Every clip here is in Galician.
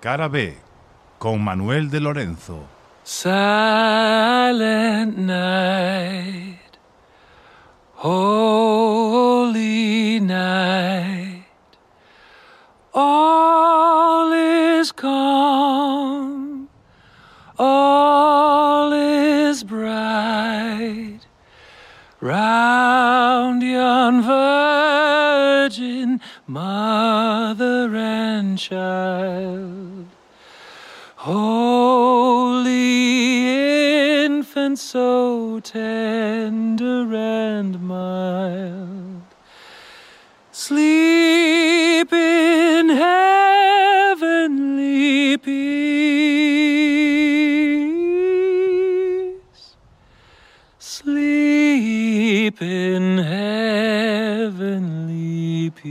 Cara B, con Manuel de Lorenzo. Silent night, holy night, all is calm, all is bright, round yon virgin mother and child. Holy infant, so tender and mild, sleep in heavenly peace. Sleep in heavenly peace.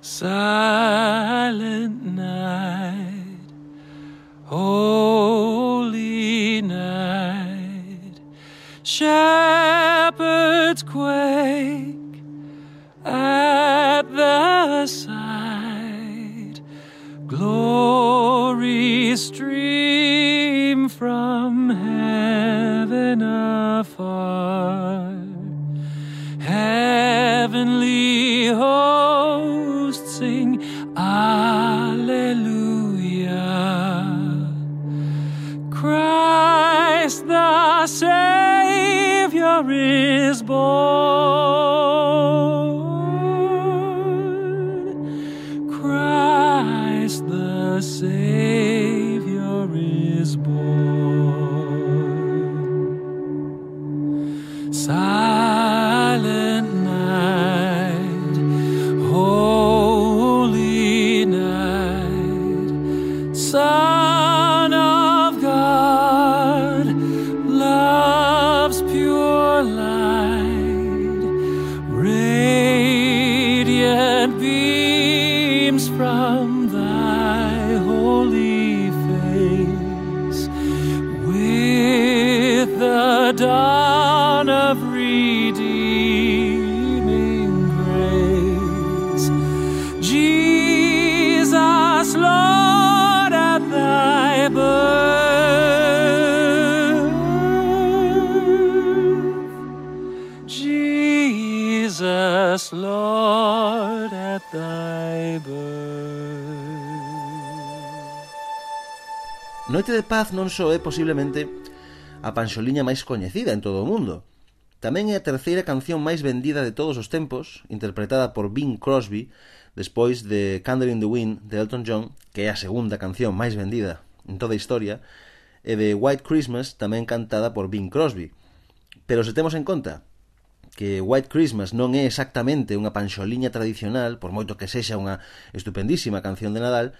Silent request. side. Noite de Paz non só é posiblemente a panxoliña máis coñecida en todo o mundo, tamén é a terceira canción máis vendida de todos os tempos, interpretada por Bing Crosby, despois de Candle in the Wind de Elton John, que é a segunda canción máis vendida en toda a historia, e de White Christmas, tamén cantada por Bing Crosby. Pero se temos en conta que White Christmas non é exactamente unha panxoliña tradicional, por moito que sexa unha estupendísima canción de Nadal,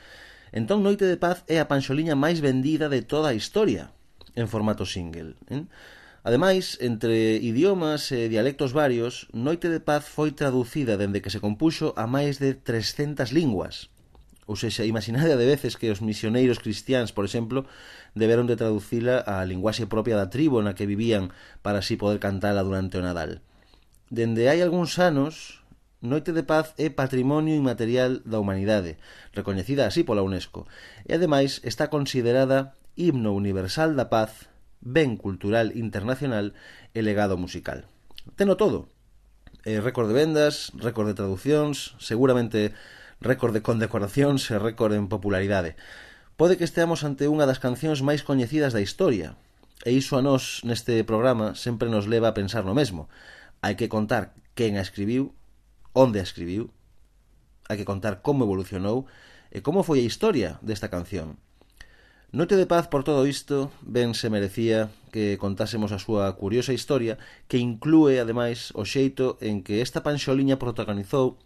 Entón Noite de Paz é a panxoliña máis vendida de toda a historia en formato single. Eh? Ademais, entre idiomas e dialectos varios, Noite de Paz foi traducida dende que se compuxo a máis de 300 linguas. Ou seja, imaginade de veces que os misioneiros cristiáns, por exemplo, deberon de traducila á linguaxe propia da tribo na que vivían para así poder cantala durante o Nadal. Dende hai algúns anos, Noite de Paz é Patrimonio Inmaterial da Humanidade, recoñecida así pola UNESCO, e ademais está considerada Himno Universal da Paz, Ben Cultural Internacional e Legado Musical. Teno todo, eh, récord de vendas, récord de traduccións, seguramente récord de condecoracións e récord en popularidade. Pode que esteamos ante unha das cancións máis coñecidas da historia, e iso a nós neste programa sempre nos leva a pensar no mesmo. Hai que contar quen a escribiu onde a escribiu, hai que contar como evolucionou e como foi a historia desta canción. Noite de paz por todo isto, ben se merecía que contásemos a súa curiosa historia que inclúe, ademais, o xeito en que esta panxoliña protagonizou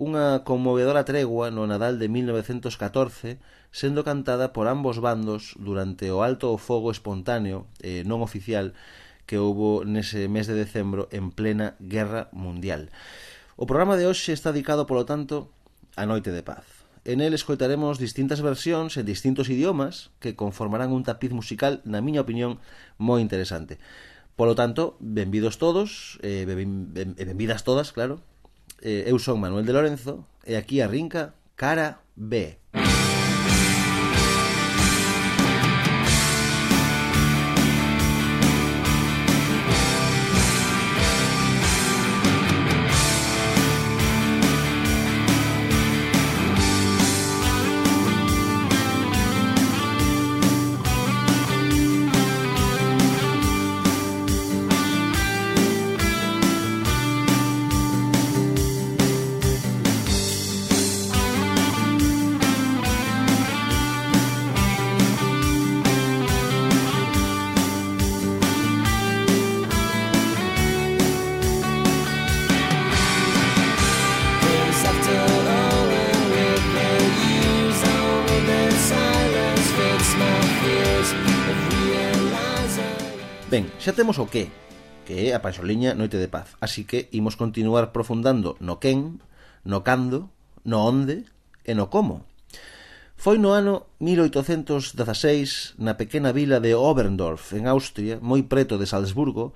unha conmovedora tregua no Nadal de 1914, sendo cantada por ambos bandos durante o alto o fogo espontáneo e non oficial que houbo nese mes de decembro en plena Guerra Mundial. O programa de hoxe está dedicado, polo tanto, a Noite de Paz. En el escoitaremos distintas versións en distintos idiomas que conformarán un tapiz musical, na miña opinión, moi interesante. Polo tanto, benvidos todos, eh, e eh, ben, ben, benvidas todas, claro. Eh, eu son Manuel de Lorenzo, e aquí arrinca Cara B. Cara B. Ben, xa temos o que, que é a paxoliña Noite de Paz. Así que imos continuar profundando no quen, no cando, no onde e no como. Foi no ano 1816 na pequena vila de Oberndorf, en Austria, moi preto de Salzburgo,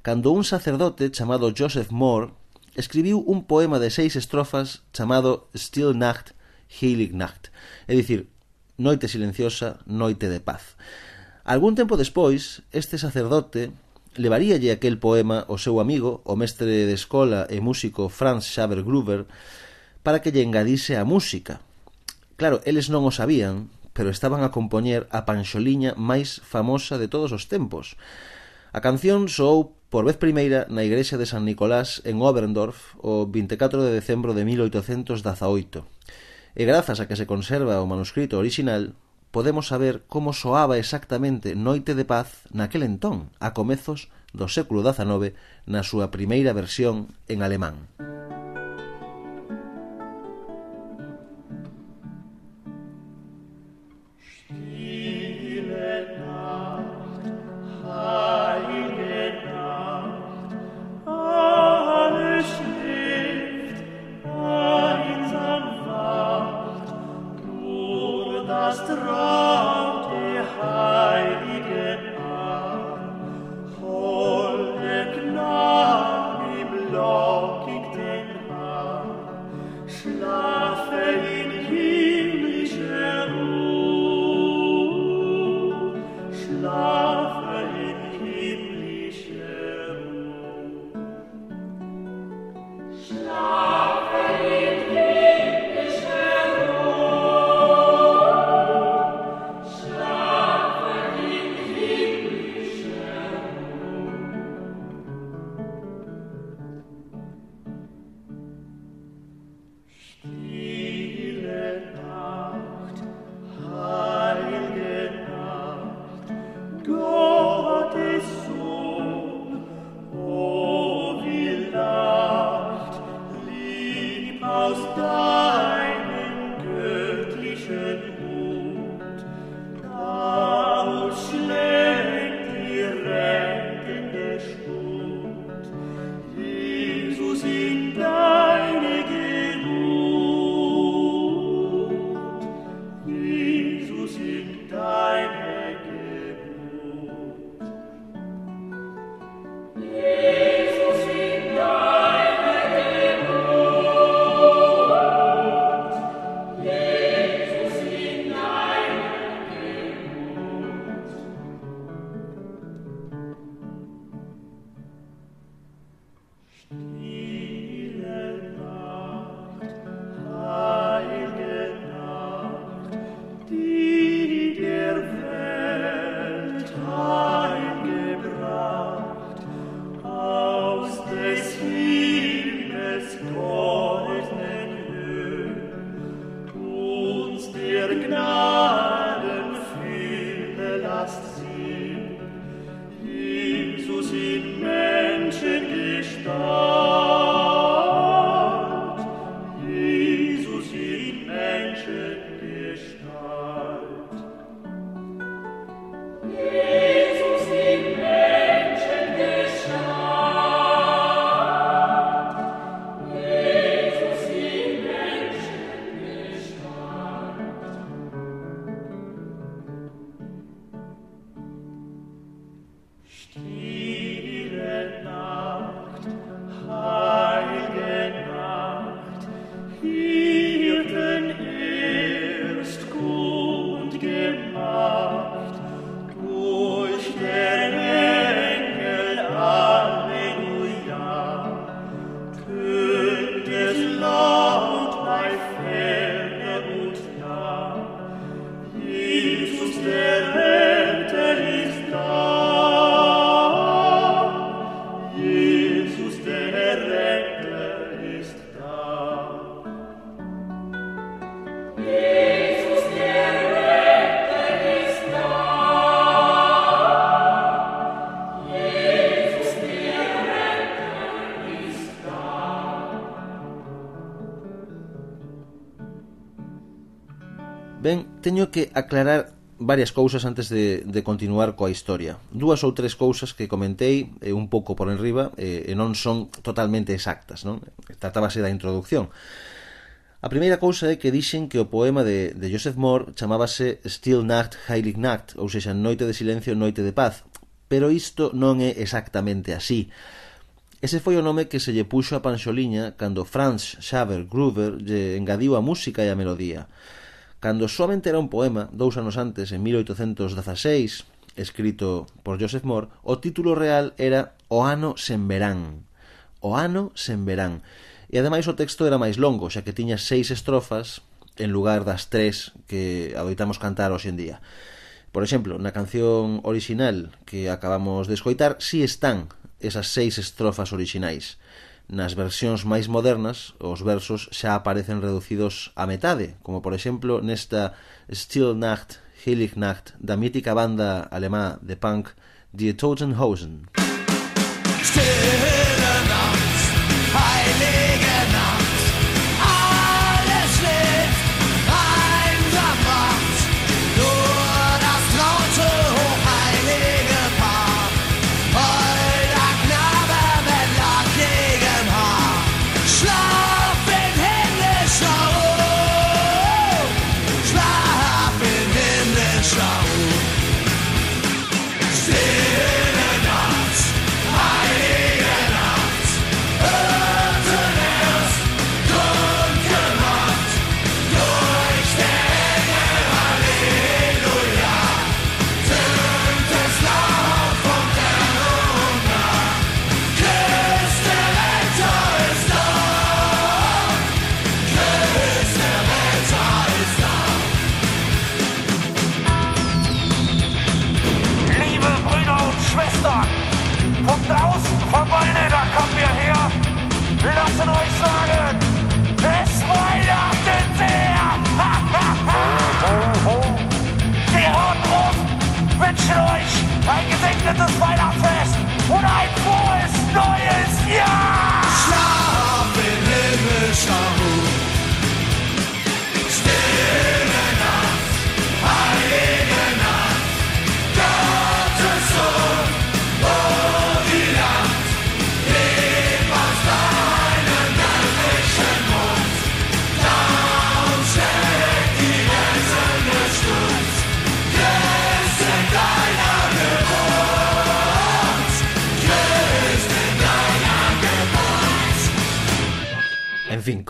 cando un sacerdote chamado Joseph Moore escribiu un poema de seis estrofas chamado Still Nacht, Heilig Nacht, é dicir, Noite silenciosa, Noite de paz. Algún tempo despois, este sacerdote levaríalle aquel poema ao seu amigo, o mestre de escola e músico Franz Xaver Gruber, para que lle engadise a música. Claro, eles non o sabían, pero estaban a compoñer a panxoliña máis famosa de todos os tempos. A canción soou por vez primeira na igrexa de San Nicolás en Oberndorf o 24 de decembro de 1818. E grazas a que se conserva o manuscrito orixinal, podemos saber como soaba exactamente Noite de Paz naquel entón, a comezos do século XIX, na súa primeira versión en alemán. teño que aclarar varias cousas antes de, de continuar coa historia. Dúas ou tres cousas que comentei eh, un pouco por enriba eh, e non son totalmente exactas, non? Tratábase da introducción. A primeira cousa é que dixen que o poema de, de Joseph Moore chamábase Still Nacht, Heilig Nacht, ou seja, Noite de Silencio, Noite de Paz, pero isto non é exactamente así. Ese foi o nome que se lle puxo a Panxoliña cando Franz Xaver Gruber lle engadiu a música e a melodía. Cando somente era un poema, dous anos antes, en 1816, escrito por Joseph Moore, o título real era O ano sen verán. O ano sen verán. E ademais o texto era máis longo, xa que tiña seis estrofas en lugar das tres que adoitamos cantar hoxe en día. Por exemplo, na canción orixinal que acabamos de escoitar, si sí están esas seis estrofas orixinais nas versións máis modernas os versos xa aparecen reducidos á metade, como por exemplo nesta Still Nacht, Heilig Nacht, da mítica banda alemá de punk Die Totenhausen. Still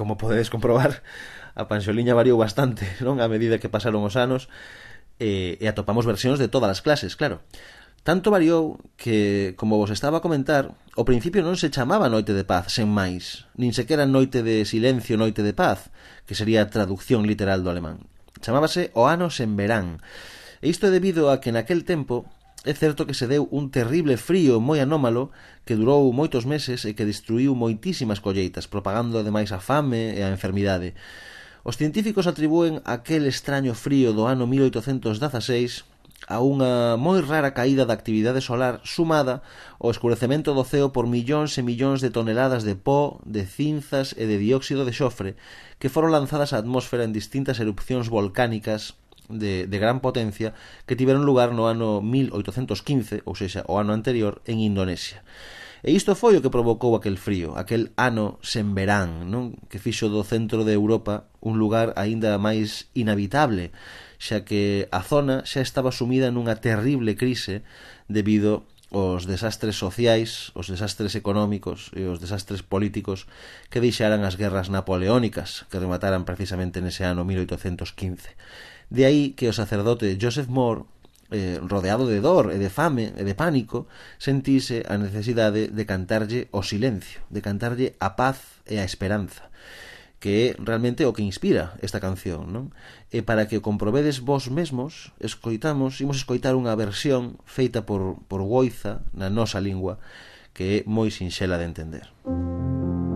como podedes comprobar, a panxoliña variou bastante, non? A medida que pasaron os anos, e, e atopamos versións de todas as clases, claro. Tanto variou que, como vos estaba a comentar, ao principio non se chamaba Noite de Paz, sen máis, nin sequera Noite de Silencio, Noite de Paz, que sería a traducción literal do alemán. Chamábase O Ano sen Verán. E isto é debido a que naquel tempo É certo que se deu un terrible frío moi anómalo que durou moitos meses e que destruiu moitísimas colleitas, propagando ademais a fame e a enfermidade. Os científicos atribúen aquel extraño frío do ano 1816 a unha moi rara caída da actividade solar sumada ao escurecemento do ceo por millóns e millóns de toneladas de pó, de cinzas e de dióxido de xofre que foron lanzadas á atmosfera en distintas erupcións volcánicas de, de gran potencia que tiveron lugar no ano 1815, ou seja, o ano anterior, en Indonesia. E isto foi o que provocou aquel frío, aquel ano sen verán, non? que fixo do centro de Europa un lugar aínda máis inhabitable, xa que a zona xa estaba sumida nunha terrible crise debido aos desastres sociais, os desastres económicos e os desastres políticos que deixaran as guerras napoleónicas que remataran precisamente nese ano 1815. De aí que o sacerdote Joseph Moore eh, rodeado de dor e de fame e de pánico, sentise a necesidade de cantarlle o silencio, de cantarlle a paz e a esperanza que é realmente o que inspira esta canción, non? E para que o comprobedes vos mesmos, escoitamos, imos escoitar unha versión feita por, por Goiza na nosa lingua, que é moi sinxela de entender. Música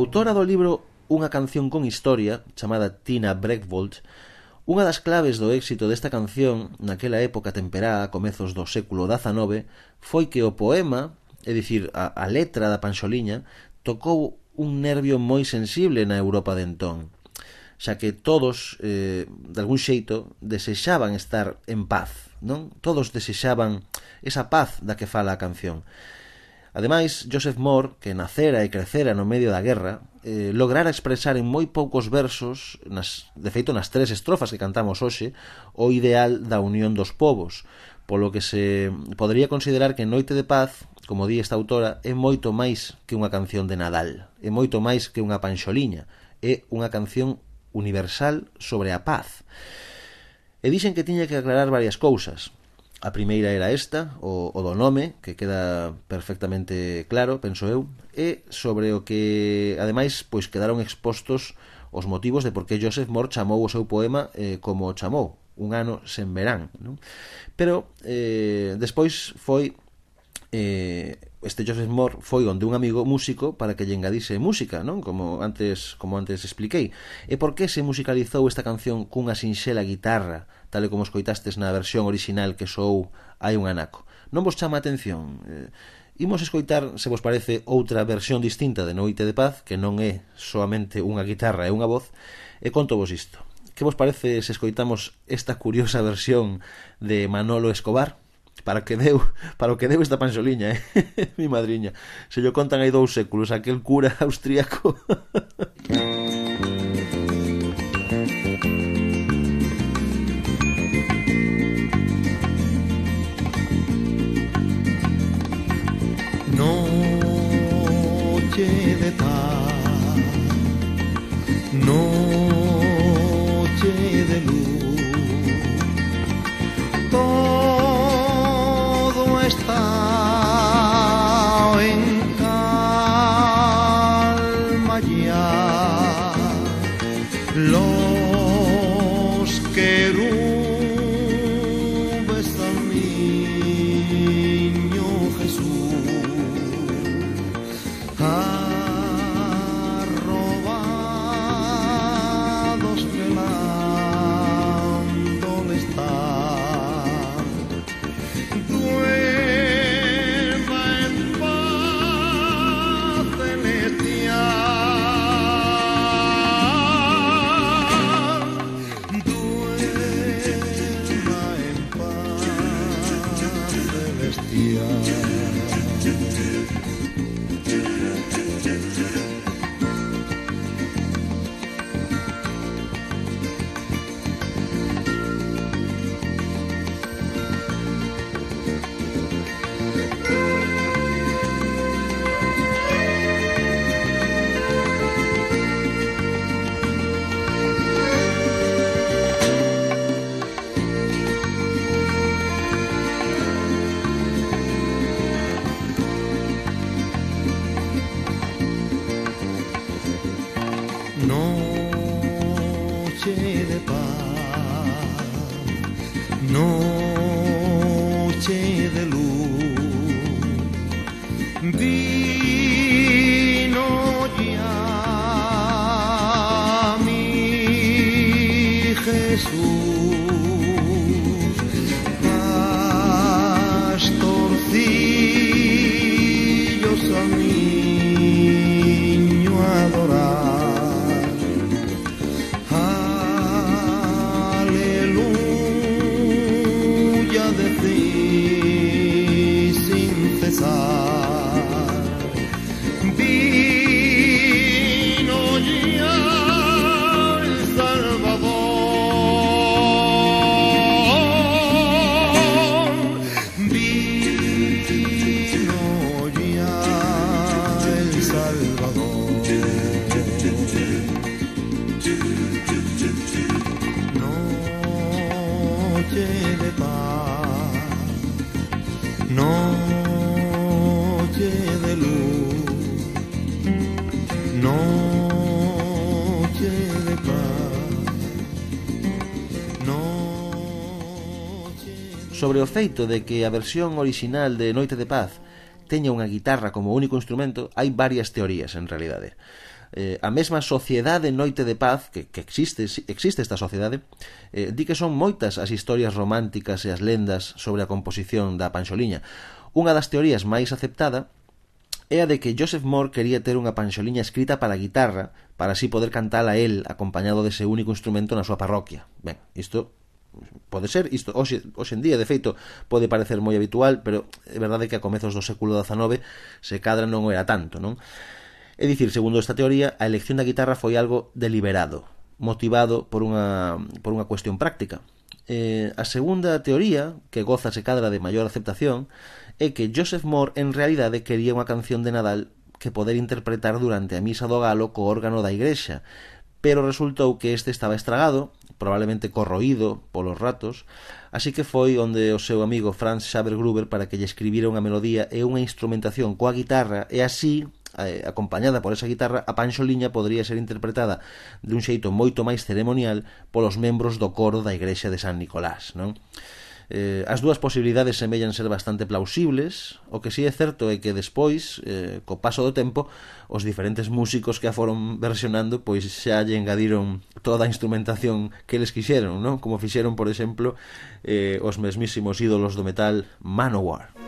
autora do libro Unha canción con historia, chamada Tina Breckvold, unha das claves do éxito desta canción naquela época temperada a comezos do século XIX foi que o poema, é dicir, a, a letra da panxoliña, tocou un nervio moi sensible na Europa de entón xa que todos, eh, de algún xeito, desexaban estar en paz, non? Todos desexaban esa paz da que fala a canción. Ademais, Joseph Moore, que nacera e crecera no medio da guerra, eh, lograra expresar en moi poucos versos, nas, de feito nas tres estrofas que cantamos hoxe, o ideal da unión dos povos, polo que se podría considerar que Noite de Paz, como di esta autora, é moito máis que unha canción de Nadal, é moito máis que unha panxoliña, é unha canción universal sobre a paz. E dixen que tiña que aclarar varias cousas. A primeira era esta, o, o do nome, que queda perfectamente claro, penso eu, e sobre o que, ademais, pois quedaron expostos os motivos de por que Joseph Moore chamou o seu poema eh, como o chamou, un ano sen verán. Non? Pero eh, despois foi eh, este Joseph Moore foi onde un amigo músico para que lle engadise música, non? Como antes como antes expliquei. E por que se musicalizou esta canción cunha sinxela guitarra, tal e como escoitastes na versión orixinal que soou hai un anaco? Non vos chama a atención? Eh, imos escoitar, se vos parece, outra versión distinta de Noite de Paz, que non é soamente unha guitarra e unha voz, e conto vos isto. Que vos parece se escoitamos esta curiosa versión de Manolo Escobar? Para que deu, para que deu esta panxoliña, eh? mi madriña. Se yo contan hai dous séculos, aquel cura austríaco. Noche de paz, noche feito de que a versión orixinal de Noite de Paz teña unha guitarra como único instrumento, hai varias teorías en realidade. Eh, a mesma sociedade Noite de Paz, que, que existe, existe esta sociedade, eh, di que son moitas as historias románticas e as lendas sobre a composición da panxoliña. Unha das teorías máis aceptada é a de que Joseph Moore quería ter unha panxoliña escrita para a guitarra para así poder cantala el acompañado dese único instrumento na súa parroquia. Ben, isto pode ser isto hoxe, hoxe en día, de feito, pode parecer moi habitual, pero é verdade que a comezos do século XIX se cadra non era tanto, non? É dicir, segundo esta teoría, a elección da guitarra foi algo deliberado, motivado por unha, por unha cuestión práctica. Eh, a segunda teoría, que goza se cadra de maior aceptación, é que Joseph Moore en realidade quería unha canción de Nadal que poder interpretar durante a misa do galo co órgano da igrexa, pero resultou que este estaba estragado, probablemente corroído polos ratos, así que foi onde o seu amigo Franz Xaver Gruber para que lle escribira unha melodía e unha instrumentación coa guitarra e así eh, acompañada por esa guitarra, a panxoliña podría ser interpretada dun xeito moito máis ceremonial polos membros do coro da Igrexa de San Nicolás, non? Eh, as dúas posibilidades semellan ser bastante plausibles, o que si sí é certo é que despois, eh, co paso do tempo, os diferentes músicos que a foron versionando pois xa lle engadiron toda a instrumentación que eles quixeron, non? Como fixeron, por exemplo, eh, os mesmísimos ídolos do metal Manowar.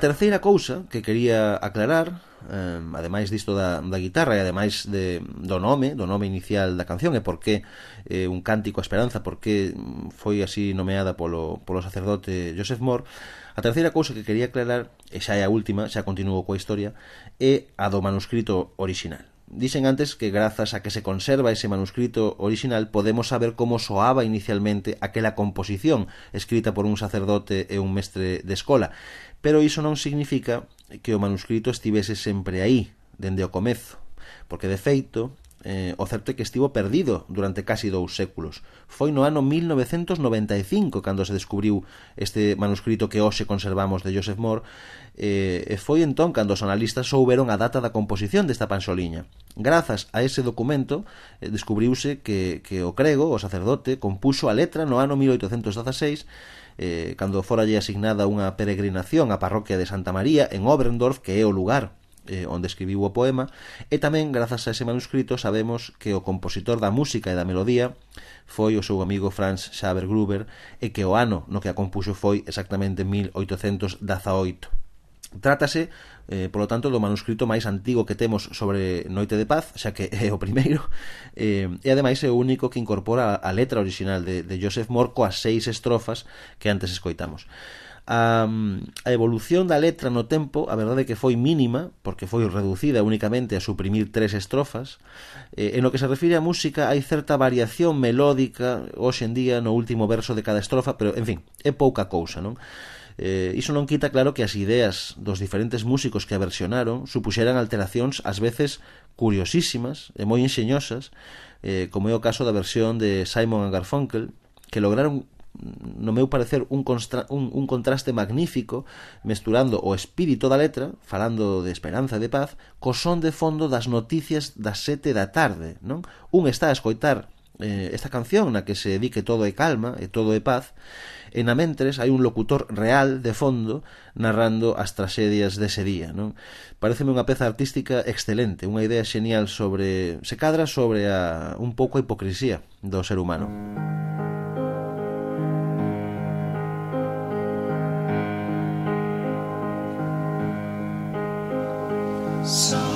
terceira cousa que quería aclarar, eh, ademais disto da, da guitarra e ademais de, do nome, do nome inicial da canción e por que eh, un cántico a esperanza, por que foi así nomeada polo, polo sacerdote Joseph Moore, a terceira cousa que quería aclarar, e xa é a última, xa continuo coa historia, é a do manuscrito orixinal. Dixen antes que grazas a que se conserva ese manuscrito original podemos saber como soaba inicialmente aquela composición escrita por un sacerdote e un mestre de escola, pero iso non significa que o manuscrito estivese sempre aí, dende o comezo, porque de feito Eh, o certo é que estivo perdido durante casi dous séculos. Foi no ano 1995 cando se descubriu este manuscrito que hoxe conservamos de Joseph Moore eh, e foi entón cando os analistas souberon a data da composición desta panxoliña. Grazas a ese documento eh, descubriuse que, que o crego, o sacerdote, compuxo a letra no ano 1816 eh, cando foralle asignada unha peregrinación á parroquia de Santa María en Oberndorf, que é o lugar eh, onde escribiu o poema, e tamén, grazas a ese manuscrito, sabemos que o compositor da música e da melodía foi o seu amigo Franz Xaver Gruber e que o ano no que a compuxo foi exactamente 1818. Trátase, eh, polo tanto, do manuscrito máis antigo que temos sobre Noite de Paz, xa que é o primeiro, eh, e ademais é o único que incorpora a, letra original de, de Joseph Morco as seis estrofas que antes escoitamos a, a evolución da letra no tempo, a verdade que foi mínima, porque foi reducida únicamente a suprimir tres estrofas. Eh, en o que se refire a música, hai certa variación melódica hoxe en día no último verso de cada estrofa, pero, en fin, é pouca cousa, non? Eh, iso non quita claro que as ideas dos diferentes músicos que a versionaron supuxeran alteracións ás veces curiosísimas e moi enxeñosas, eh, como é o caso da versión de Simon and Garfunkel, que lograron no meu parecer un, constra, un, un contraste magnífico mesturando o espírito da letra falando de esperanza e de paz co son de fondo das noticias das sete da tarde non? Un está a escoitar eh, esta canción na que se di que todo é calma e todo é paz e na mentres hai un locutor real de fondo narrando as traxedias dese día non? Pareceme unha peza artística excelente unha idea xenial sobre se cadra sobre a, un pouco a hipocrisía do ser humano. So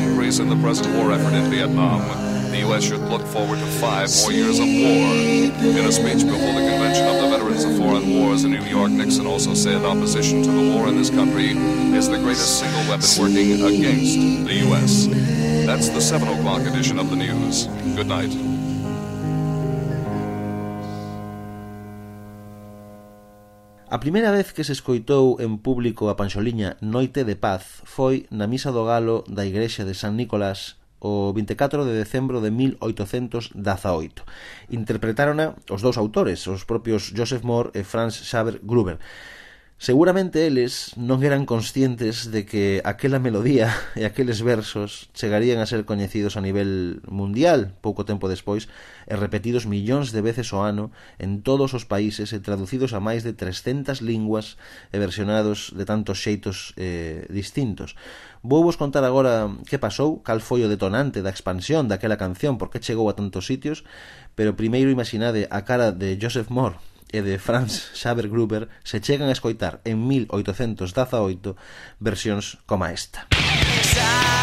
increase in the present war effort in Vietnam, the U.S. should look forward to five more years of war. In a speech before the Convention of the Veterans of Foreign Wars in New York, Nixon also said opposition to the war in this country is the greatest single weapon working against the U.S. That's the 7 o'clock edition of the news. Good night. A primeira vez que se escoitou en público a panxoliña Noite de Paz foi na Misa do Galo da Igrexa de San Nicolás o 24 de decembro de 1818. Interpretárona os dous autores, os propios Joseph Moore e Franz Xaver Gruber. Seguramente eles non eran conscientes de que aquela melodía e aqueles versos chegarían a ser coñecidos a nivel mundial pouco tempo despois e repetidos millóns de veces ao ano en todos os países e traducidos a máis de 300 linguas e versionados de tantos xeitos eh, distintos. Vou vos contar agora que pasou, cal foi o detonante da expansión daquela canción, por que chegou a tantos sitios, pero primeiro imaginade a cara de Joseph Moore e de Franz Xaver Gruber se chegan a escoitar en 1818 versións como esta. Xa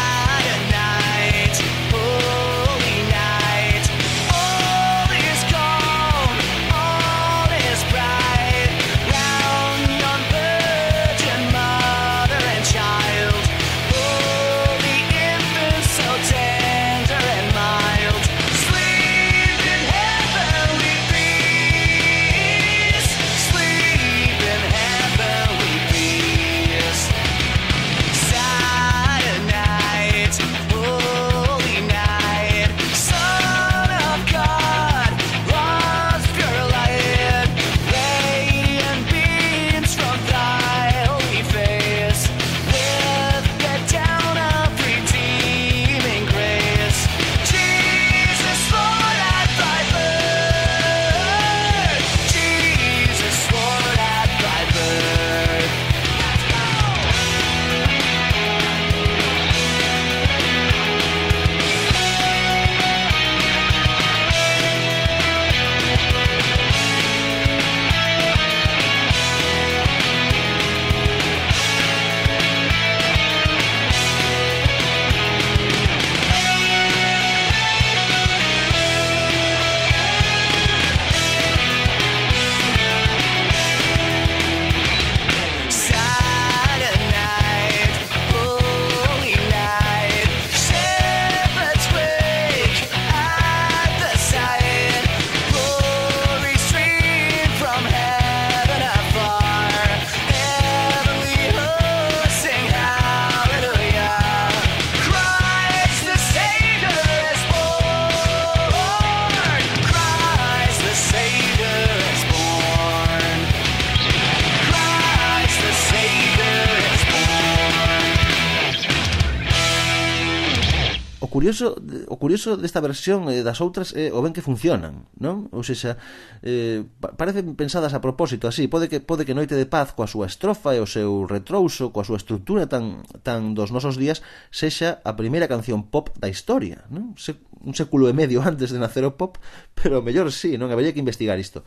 o curioso desta versión e das outras é o ben que funcionan, non? Ou seja, eh, parecen pensadas a propósito así, pode que pode que Noite de Paz coa súa estrofa e o seu retrouso, coa súa estrutura tan tan dos nosos días, sexa a primeira canción pop da historia, non? Se, un século e medio antes de nacer o pop, pero mellor sí, non? Habería que investigar isto.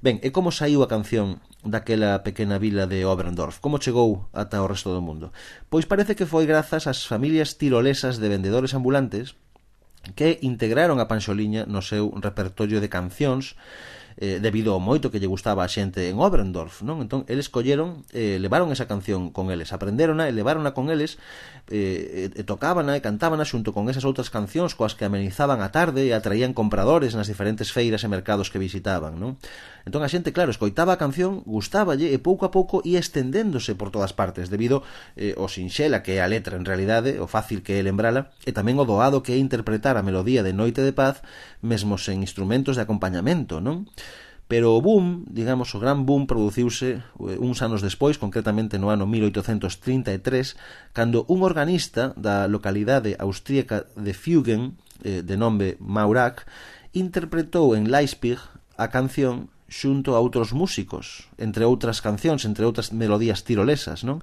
Ben, e como saiu a canción daquela pequena vila de Oberndorf? Como chegou ata o resto do mundo? Pois parece que foi grazas ás familias tirolesas de vendedores ambulantes que integraron a Panxoliña no seu repertorio de cancións eh, debido ao moito que lle gustaba a xente en Oberndorf, non? Entón, eles colleron, eh, levaron esa canción con eles, aprendérona e levárona con eles eh, e tocaban e cantaban xunto con esas outras cancións coas que amenizaban a tarde e atraían compradores nas diferentes feiras e mercados que visitaban, non? Entón a xente, claro, escoitaba a canción, gustáballe e pouco a pouco ia estendéndose por todas partes debido eh, ao sinxela que é a letra en realidade, o fácil que é lembrala e tamén o doado que é interpretar a melodía de Noite de Paz mesmo sen instrumentos de acompañamento, non? pero o boom, digamos, o gran boom produciuse eh, uns anos despois, concretamente no ano 1833, cando un organista da localidade austríaca de Fugen, eh, de nome Maurak, interpretou en Leipzig a canción xunto a outros músicos, entre outras cancións, entre outras melodías tirolesas, non?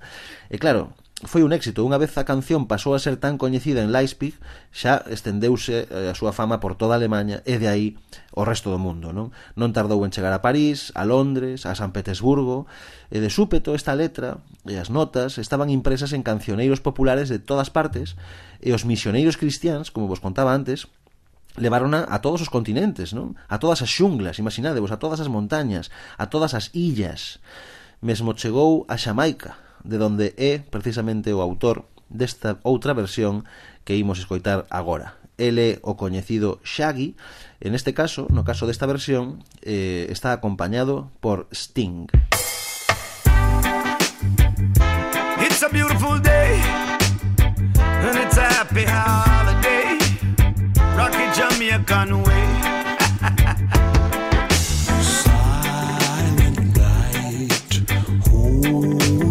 E claro, foi un éxito. Unha vez a canción pasou a ser tan coñecida en Leipzig, xa estendeuse eh, a súa fama por toda Alemanha e de aí o resto do mundo. Non, non tardou en chegar a París, a Londres, a San Petersburgo, e de súpeto esta letra e as notas estaban impresas en cancioneiros populares de todas partes e os misioneiros cristiáns, como vos contaba antes, levaron a, a todos os continentes, non? a todas as xunglas, imaginadevos, a todas as montañas, a todas as illas. Mesmo chegou a Xamaica, de donde é precisamente o autor desta outra versión que imos escoitar agora. Ele o coñecido Shaggy, en este caso, no caso desta versión, eh, está acompañado por Sting. It's a beautiful day And it's a happy holiday Rocky Jamaican way Silent night, oh.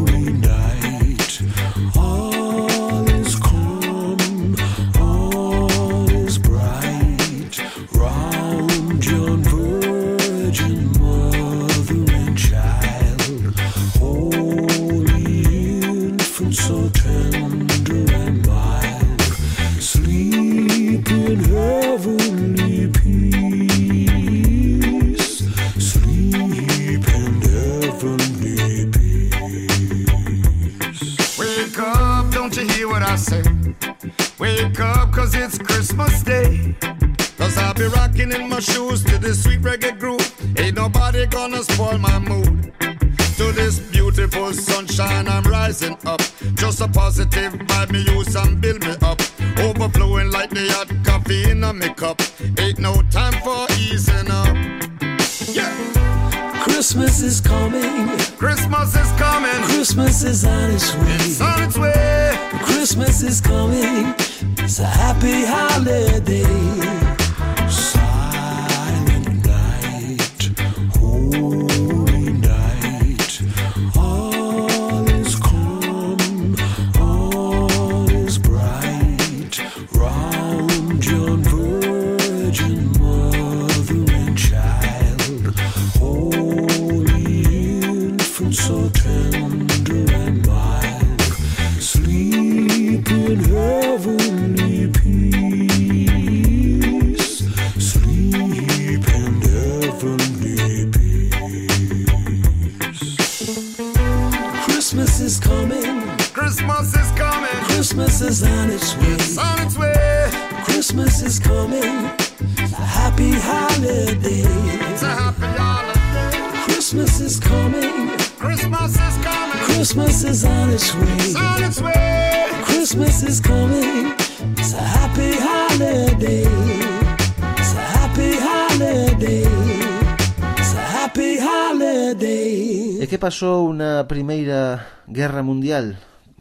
E que pasou na Primeira Guerra Mundial?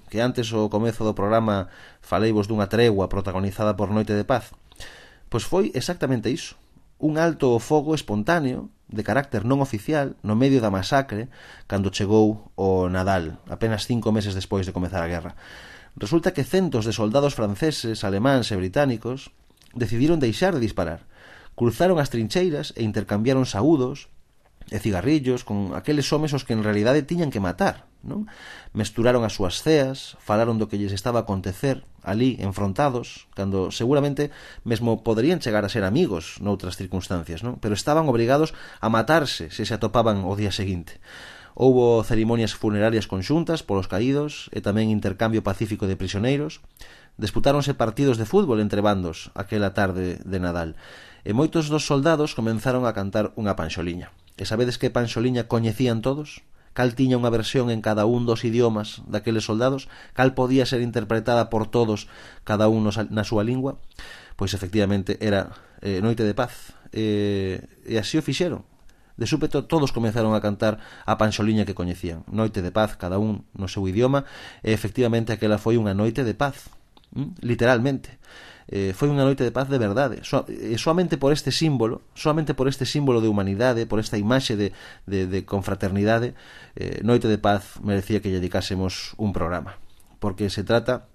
Que antes o comezo do programa faleivos dunha tregua protagonizada por Noite de Paz. Pois foi exactamente iso. Un alto o fogo espontáneo de carácter non oficial no medio da masacre cando chegou o Nadal, apenas cinco meses despois de comezar a guerra. Resulta que centos de soldados franceses, alemáns e británicos decidiron deixar de disparar. Cruzaron as trincheiras e intercambiaron saúdos e cigarrillos con aqueles homes os que en realidade tiñan que matar non? mesturaron as súas ceas falaron do que lles estaba a acontecer ali enfrontados cando seguramente mesmo poderían chegar a ser amigos noutras circunstancias non? pero estaban obrigados a matarse se se atopaban o día seguinte Houbo cerimonias funerarias conxuntas polos caídos e tamén intercambio pacífico de prisioneiros. Disputáronse partidos de fútbol entre bandos aquela tarde de Nadal e moitos dos soldados comenzaron a cantar unha panxoliña. E sabedes que Panxoliña coñecían todos? Cal tiña unha versión en cada un dos idiomas daqueles soldados? Cal podía ser interpretada por todos, cada un na súa lingua? Pois efectivamente era eh, Noite de Paz. Eh, e así o fixeron. De súpeto todos comenzaron a cantar a panxoliña que coñecían. Noite de paz, cada un no seu idioma, e efectivamente aquela foi unha noite de paz, mm, literalmente eh, foi unha noite de paz de verdade. So, eh, e solamente por este símbolo solamente por este símbolo de humanidade por esta imaxe de, de, de confraternidade eh, noite de paz merecía que lle dedicásemos un programa. Porque se trata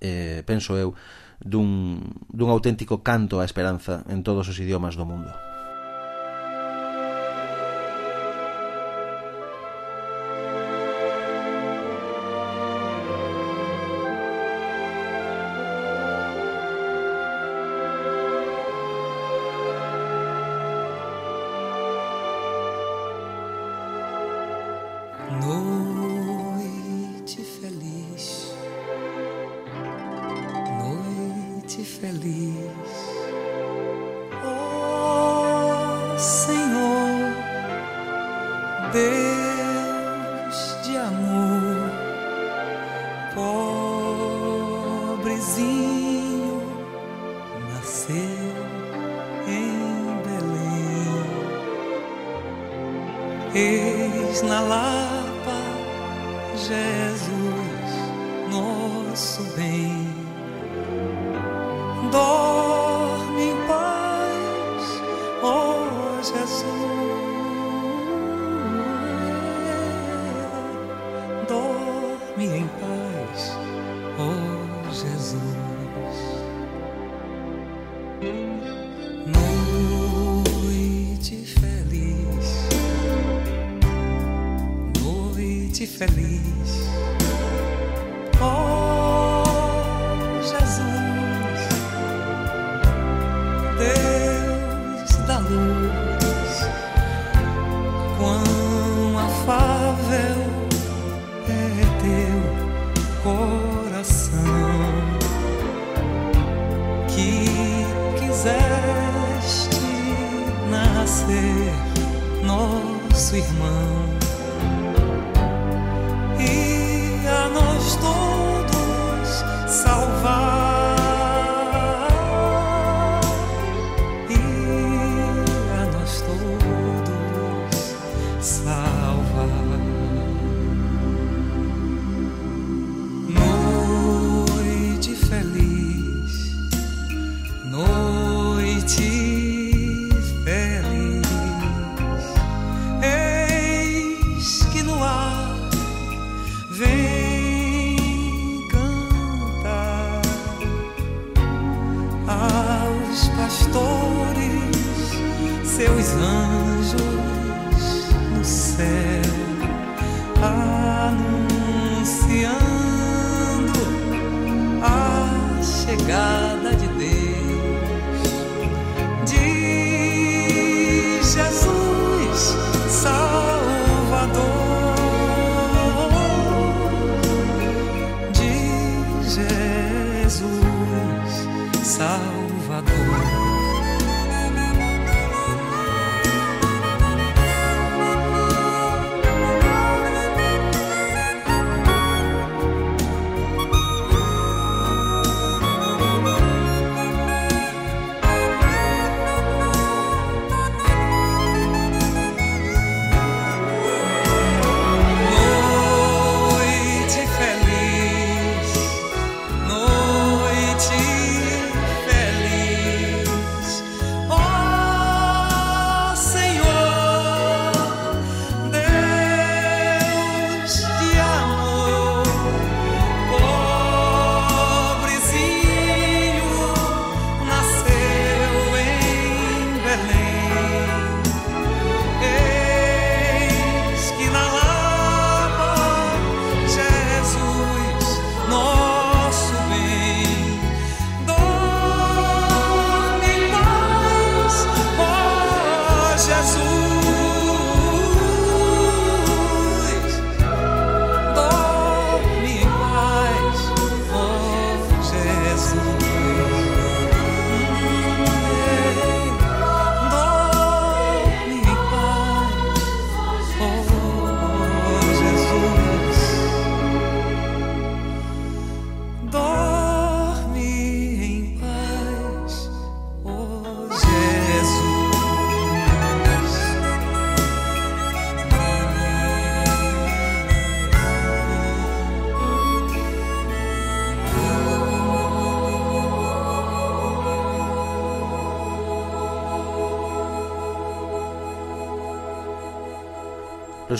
eh, penso eu dun, dun auténtico canto á esperanza en todos os idiomas do mundo. na lá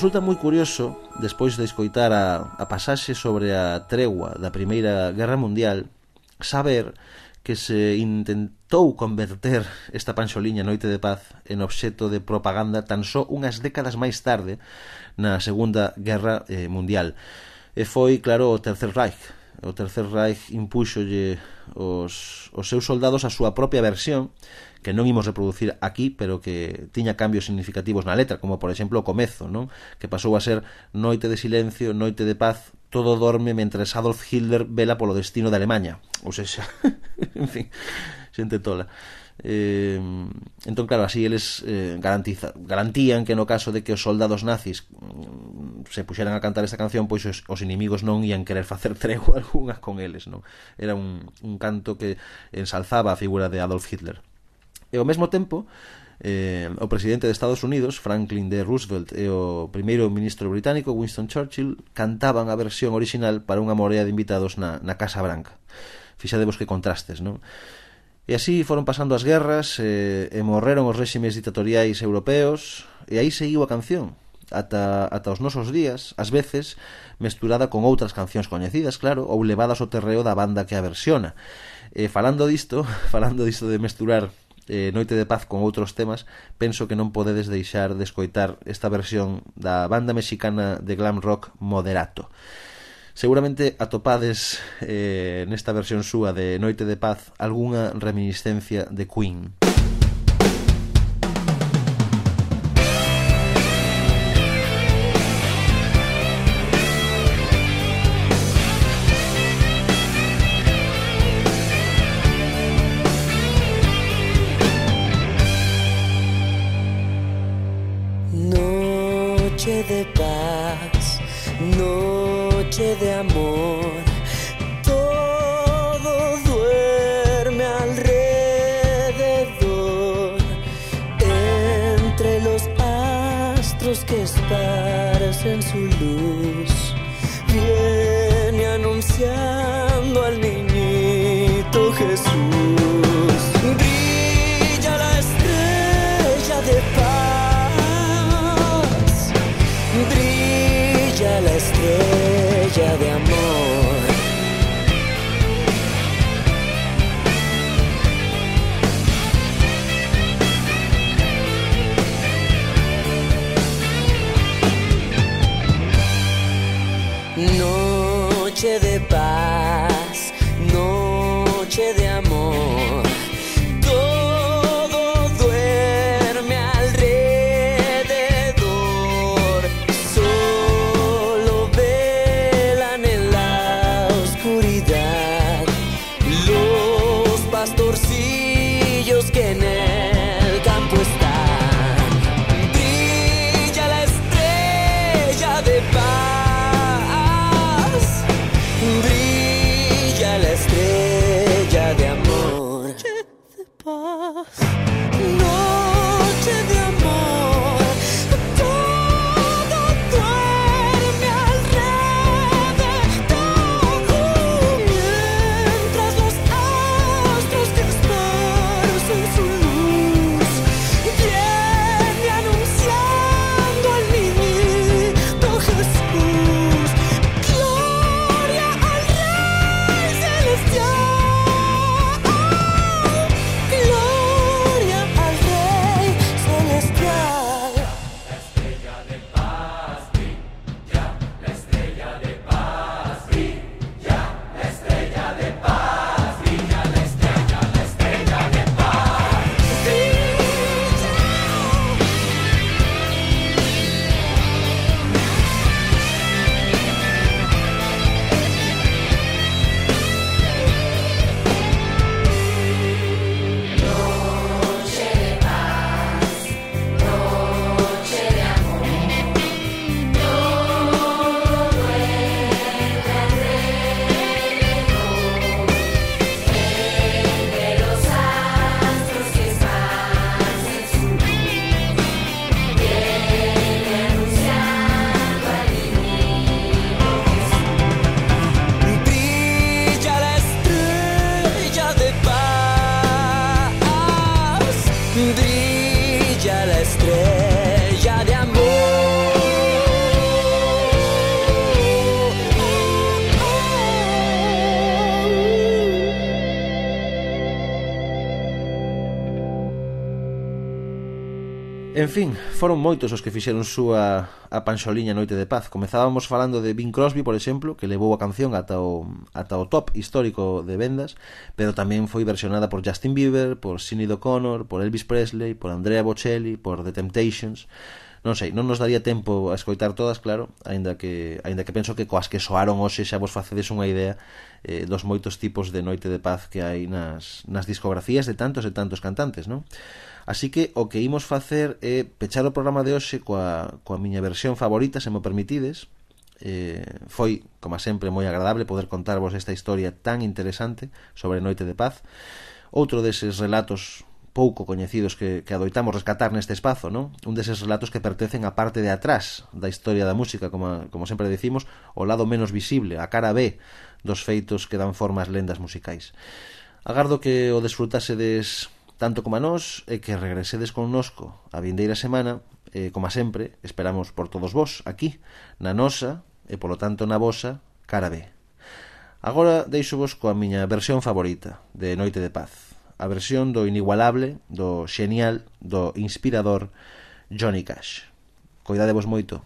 Resulta moi curioso, despois de escoitar a, a pasaxe sobre a tregua da Primeira Guerra Mundial, saber que se intentou converter esta panxoliña Noite de Paz en obxecto de propaganda tan só unhas décadas máis tarde na Segunda Guerra eh, Mundial. E foi, claro, o Tercer Reich. O Tercer Reich impúxolle os, os seus soldados a súa propia versión que non imos reproducir aquí, pero que tiña cambios significativos na letra, como por exemplo o comezo, non? Que pasou a ser Noite de silencio, Noite de paz, todo dorme mentres Adolf Hitler vela polo destino de Alemanha. Ou seja, en fin, xente tola. Eh, entón, claro, así eles eh, garantiza, garantían que no caso de que os soldados nazis mm, se puxeran a cantar esta canción, pois os, os inimigos non ian querer facer tregua alguna con eles, non? Era un, un canto que ensalzaba a figura de Adolf Hitler. E ao mesmo tempo, eh, o presidente de Estados Unidos, Franklin D. Roosevelt, e o primeiro ministro británico, Winston Churchill, cantaban a versión orixinal para unha morea de invitados na, na Casa Branca. Fixadevos que contrastes, non? E así foron pasando as guerras, eh, e morreron os réximes ditatoriais europeos, e aí seguiu a canción, ata, ata os nosos días, ás veces mesturada con outras cancións coñecidas, claro, ou levadas ao terreo da banda que a versiona. E falando disto, falando disto de mesturar eh, Noite de Paz con outros temas, penso que non podedes deixar de escoitar esta versión da banda mexicana de glam rock Moderato. Seguramente atopades eh, nesta versión súa de Noite de Paz algunha reminiscencia de Queen. Noche de paz, En fin, foron moitos os que fixeron súa a panxoliña Noite de Paz. Comezábamos falando de Bing Crosby, por exemplo, que levou a canción ata o, ata o top histórico de vendas, pero tamén foi versionada por Justin Bieber, por Sinead O'Connor, por Elvis Presley, por Andrea Bocelli, por The Temptations... Non sei, non nos daría tempo a escoitar todas, claro, aínda que aínda que penso que coas que soaron hoxe xa vos facedes unha idea eh, dos moitos tipos de Noite de Paz que hai nas, nas discografías de tantos e tantos cantantes, non? Así que o que imos facer é pechar o programa de hoxe coa, coa miña versión favorita, se me permitides. Eh, foi, como sempre, moi agradable poder contarvos esta historia tan interesante sobre Noite de Paz. Outro deses relatos pouco coñecidos que, que adoitamos rescatar neste espazo, non? Un deses relatos que pertencen á parte de atrás da historia da música, como, como sempre decimos, o lado menos visible, a cara B dos feitos que dan forma ás lendas musicais. Agardo que o desfrutase des tanto como a nós e que regresedes connosco a vindeira semana, e, como a sempre, esperamos por todos vós aquí, na nosa e polo tanto na vosa cara B. Agora deixo vos coa miña versión favorita de Noite de Paz, a versión do inigualable, do xenial, do inspirador Johnny Cash. Coidadevos moito.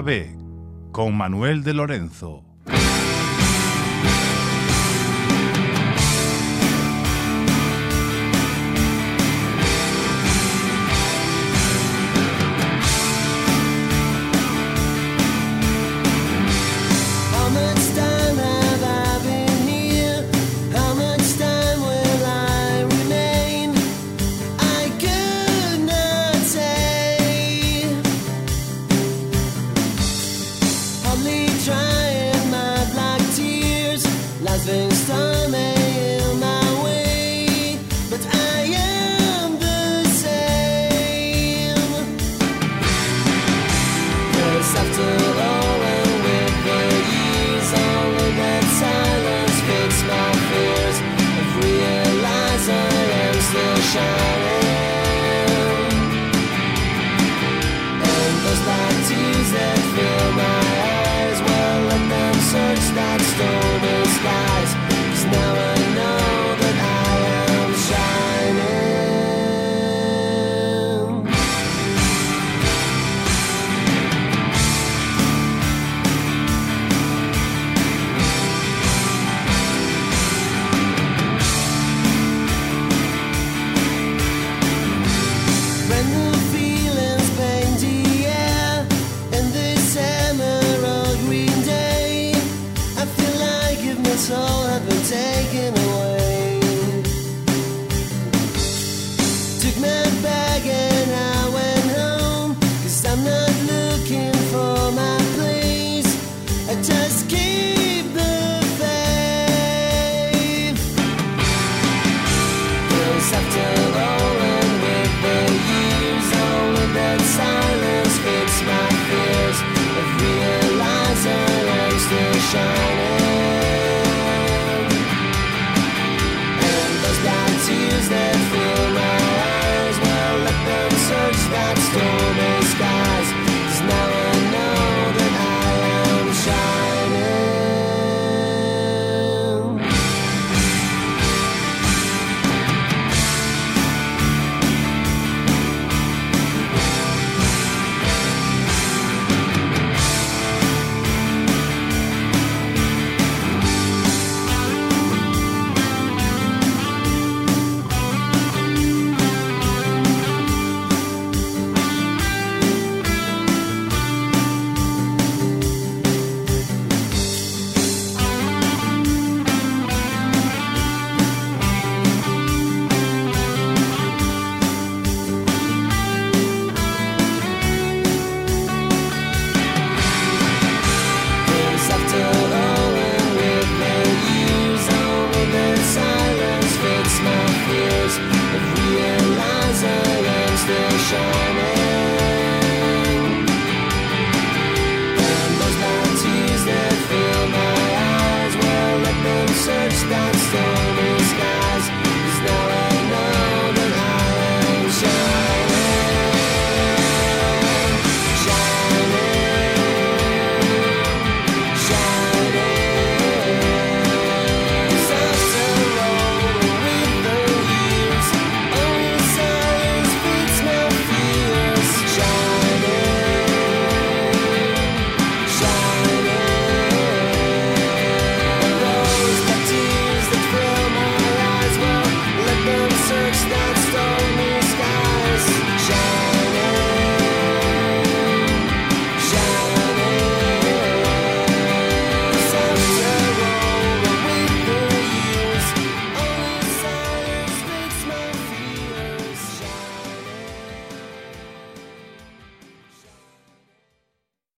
B, con Manuel de Lorenzo.